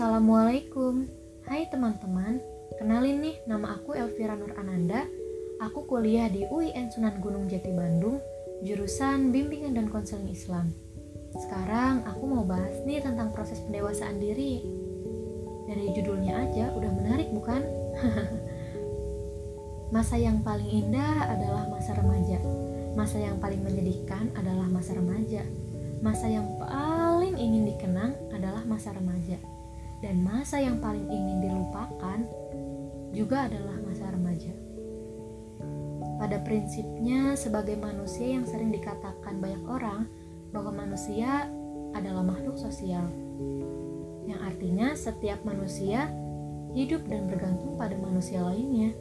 Assalamualaikum. Hai teman-teman Kenalin nih, nama aku Elvira Nur Ananda. Aku kuliah di UIN Sunan Gunung Jati Bandung Jurusan Bimbingan dan Konseling Islam. Sekarang aku mau bahas nih tentang proses pendewasaan diri. Dari judulnya aja udah menarik bukan? masa yang paling indah adalah masa remaja. Masa yang paling menyedihkan adalah masa remaja. Masa yang paling ingin dikenang adalah masa remaja dan masa yang paling ingin dilupakan juga adalah masa remaja. Pada prinsipnya, sebagai manusia yang sering dikatakan banyak orang bahwa manusia adalah makhluk sosial, yang artinya setiap manusia hidup dan bergantung pada manusia lainnya.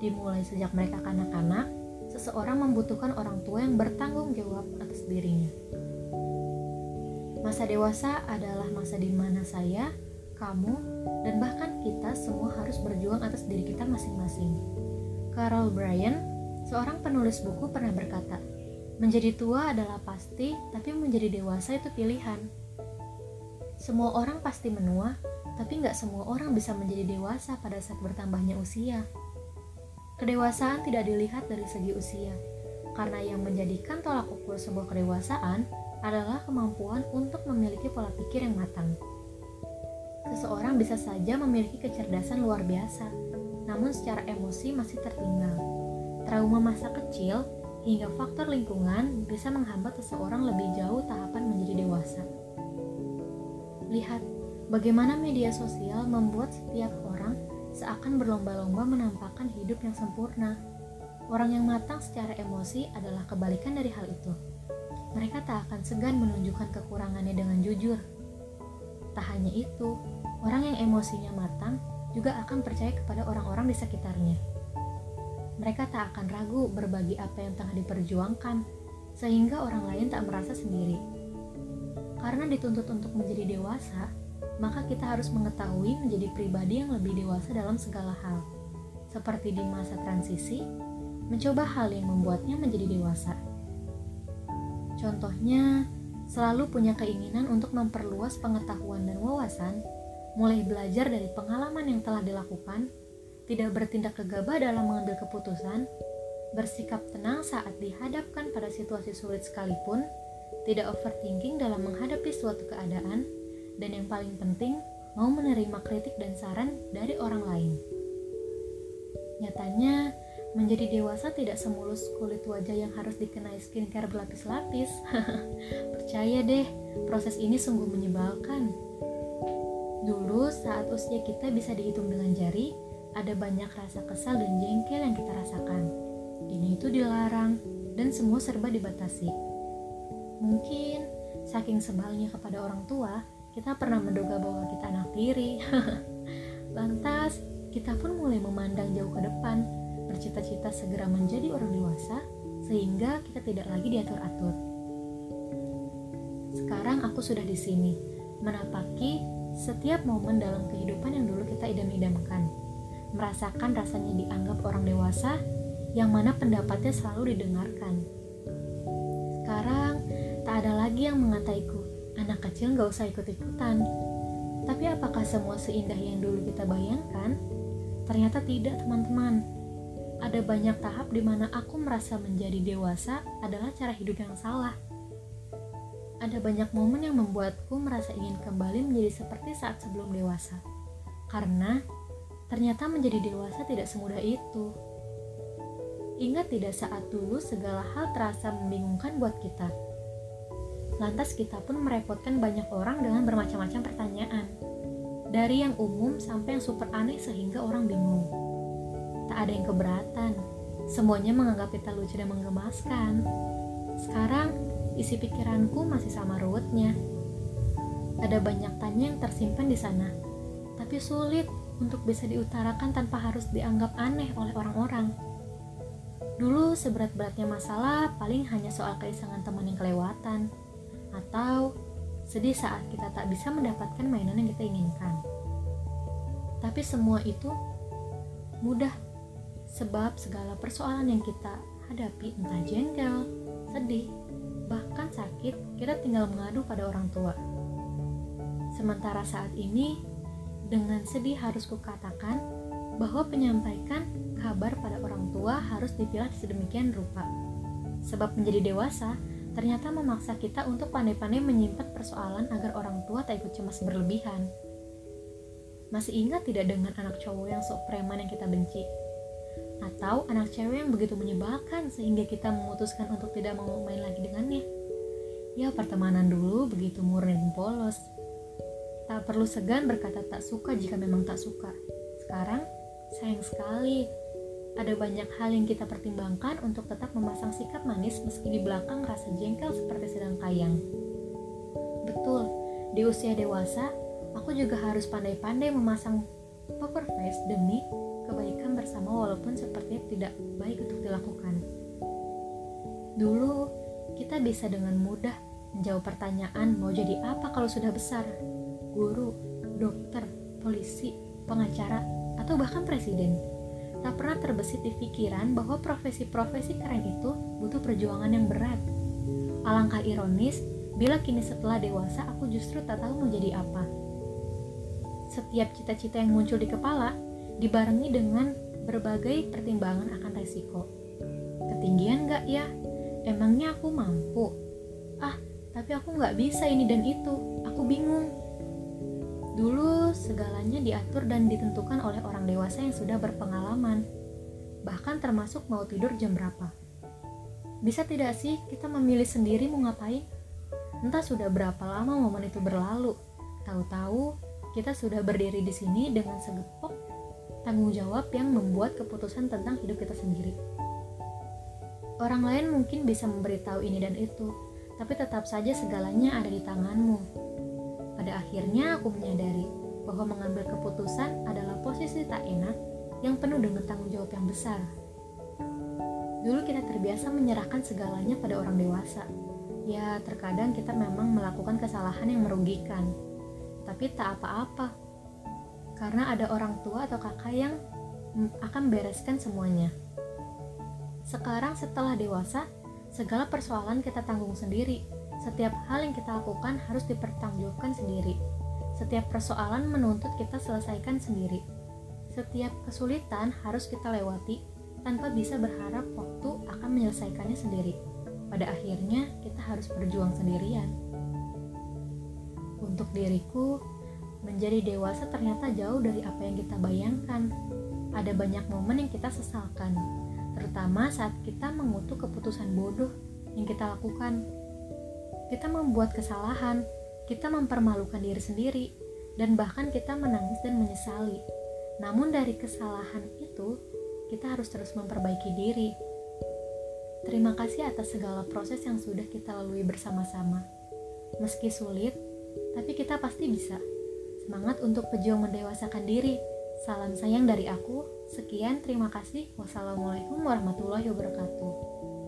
Dimulai sejak mereka kanak-kanak, seseorang membutuhkan orang tua yang bertanggung jawab atas dirinya. Masa dewasa adalah masa di mana saya kamu, dan bahkan kita semua harus berjuang atas diri kita masing-masing. Carol Bryan, seorang penulis buku pernah berkata, menjadi tua adalah pasti, tapi menjadi dewasa itu pilihan. Semua orang pasti menua, tapi nggak semua orang bisa menjadi dewasa pada saat bertambahnya usia. Kedewasaan tidak dilihat dari segi usia, karena yang menjadikan tolak ukur sebuah kedewasaan adalah kemampuan untuk memiliki pola pikir yang matang seseorang bisa saja memiliki kecerdasan luar biasa, namun secara emosi masih tertinggal. Trauma masa kecil hingga faktor lingkungan bisa menghambat seseorang lebih jauh tahapan menjadi dewasa. Lihat bagaimana media sosial membuat setiap orang seakan berlomba-lomba menampakkan hidup yang sempurna. Orang yang matang secara emosi adalah kebalikan dari hal itu. Mereka tak akan segan menunjukkan kekurangannya dengan jujur, Tak hanya itu, orang yang emosinya matang juga akan percaya kepada orang-orang di sekitarnya. Mereka tak akan ragu berbagi apa yang tengah diperjuangkan, sehingga orang lain tak merasa sendiri. Karena dituntut untuk menjadi dewasa, maka kita harus mengetahui menjadi pribadi yang lebih dewasa dalam segala hal. Seperti di masa transisi, mencoba hal yang membuatnya menjadi dewasa. Contohnya, selalu punya keinginan untuk memperluas pengetahuan dan wawasan, mulai belajar dari pengalaman yang telah dilakukan, tidak bertindak gegabah dalam mengambil keputusan, bersikap tenang saat dihadapkan pada situasi sulit sekalipun, tidak overthinking dalam menghadapi suatu keadaan, dan yang paling penting, mau menerima kritik dan saran dari orang lain. Nyatanya, Menjadi dewasa tidak semulus kulit wajah yang harus dikenai skincare berlapis-lapis. Percaya deh, proses ini sungguh menyebalkan. Dulu saat usia kita bisa dihitung dengan jari, ada banyak rasa kesal dan jengkel yang kita rasakan. Ini itu dilarang, dan semua serba dibatasi. Mungkin saking sebalnya kepada orang tua, kita pernah menduga bahwa kita anak tiri. Lantas, kita pun mulai memandang jauh ke depan bercita-cita segera menjadi orang dewasa sehingga kita tidak lagi diatur-atur. Sekarang aku sudah di sini, menapaki setiap momen dalam kehidupan yang dulu kita idam-idamkan. Merasakan rasanya dianggap orang dewasa yang mana pendapatnya selalu didengarkan. Sekarang, tak ada lagi yang mengataiku, anak kecil gak usah ikut-ikutan. Tapi apakah semua seindah yang dulu kita bayangkan? Ternyata tidak teman-teman ada banyak tahap di mana aku merasa menjadi dewasa adalah cara hidup yang salah. Ada banyak momen yang membuatku merasa ingin kembali menjadi seperti saat sebelum dewasa. Karena ternyata menjadi dewasa tidak semudah itu. Ingat tidak saat dulu segala hal terasa membingungkan buat kita. Lantas kita pun merepotkan banyak orang dengan bermacam-macam pertanyaan. Dari yang umum sampai yang super aneh sehingga orang bingung tak ada yang keberatan. Semuanya menganggap kita lucu dan menggemaskan. Sekarang, isi pikiranku masih sama ruwetnya. Ada banyak tanya yang tersimpan di sana, tapi sulit untuk bisa diutarakan tanpa harus dianggap aneh oleh orang-orang. Dulu seberat-beratnya masalah paling hanya soal keisangan teman yang kelewatan, atau sedih saat kita tak bisa mendapatkan mainan yang kita inginkan. Tapi semua itu mudah Sebab segala persoalan yang kita hadapi entah jengkel, sedih, bahkan sakit, kita tinggal mengadu pada orang tua. Sementara saat ini, dengan sedih harus kukatakan bahwa penyampaikan kabar pada orang tua harus dipilah sedemikian rupa. Sebab menjadi dewasa ternyata memaksa kita untuk pandai-pandai menyimpan persoalan agar orang tua tak ikut cemas berlebihan. Masih ingat tidak dengan anak cowok yang sok preman yang kita benci? Atau anak cewek yang begitu menyebalkan sehingga kita memutuskan untuk tidak mau main lagi dengannya? Ya pertemanan dulu begitu murni polos. Tak perlu segan berkata tak suka jika memang tak suka. Sekarang, sayang sekali ada banyak hal yang kita pertimbangkan untuk tetap memasang sikap manis meski di belakang rasa jengkel seperti sedang kayang. Betul, di usia dewasa, aku juga harus pandai-pandai memasang poker face demi kebaikan bersama walaupun sepertinya tidak baik untuk dilakukan. Dulu, kita bisa dengan mudah menjawab pertanyaan mau jadi apa kalau sudah besar. Guru, dokter, polisi, pengacara, atau bahkan presiden tak pernah terbesit di pikiran bahwa profesi-profesi keren itu butuh perjuangan yang berat. Alangkah ironis bila kini setelah dewasa aku justru tak tahu mau jadi apa. Setiap cita-cita yang muncul di kepala dibarengi dengan berbagai pertimbangan akan resiko. Ketinggian gak ya? Emangnya aku mampu? Ah, tapi aku gak bisa ini dan itu. Aku bingung. Dulu segalanya diatur dan ditentukan oleh orang dewasa yang sudah berpengalaman, bahkan termasuk mau tidur jam berapa. Bisa tidak sih kita memilih sendiri mau ngapain? Entah sudah berapa lama momen itu berlalu, tahu-tahu kita sudah berdiri di sini dengan segepok tanggung jawab yang membuat keputusan tentang hidup kita sendiri. Orang lain mungkin bisa memberitahu ini dan itu, tapi tetap saja segalanya ada di tanganmu. Pada akhirnya aku menyadari bahwa mengambil keputusan adalah posisi tak enak yang penuh dengan tanggung jawab yang besar. Dulu kita terbiasa menyerahkan segalanya pada orang dewasa. Ya, terkadang kita memang melakukan kesalahan yang merugikan, tapi tak apa-apa. Karena ada orang tua atau kakak yang akan bereskan semuanya. Sekarang setelah dewasa, segala persoalan kita tanggung sendiri setiap hal yang kita lakukan harus dipertanggungjawabkan sendiri. Setiap persoalan menuntut kita selesaikan sendiri. Setiap kesulitan harus kita lewati tanpa bisa berharap waktu akan menyelesaikannya sendiri. Pada akhirnya, kita harus berjuang sendirian. Untuk diriku, menjadi dewasa ternyata jauh dari apa yang kita bayangkan. Ada banyak momen yang kita sesalkan, terutama saat kita mengutuk keputusan bodoh yang kita lakukan kita membuat kesalahan, kita mempermalukan diri sendiri, dan bahkan kita menangis dan menyesali. Namun dari kesalahan itu, kita harus terus memperbaiki diri. Terima kasih atas segala proses yang sudah kita lalui bersama-sama. Meski sulit, tapi kita pasti bisa. Semangat untuk pejuang mendewasakan diri. Salam sayang dari aku. Sekian, terima kasih. Wassalamualaikum warahmatullahi wabarakatuh.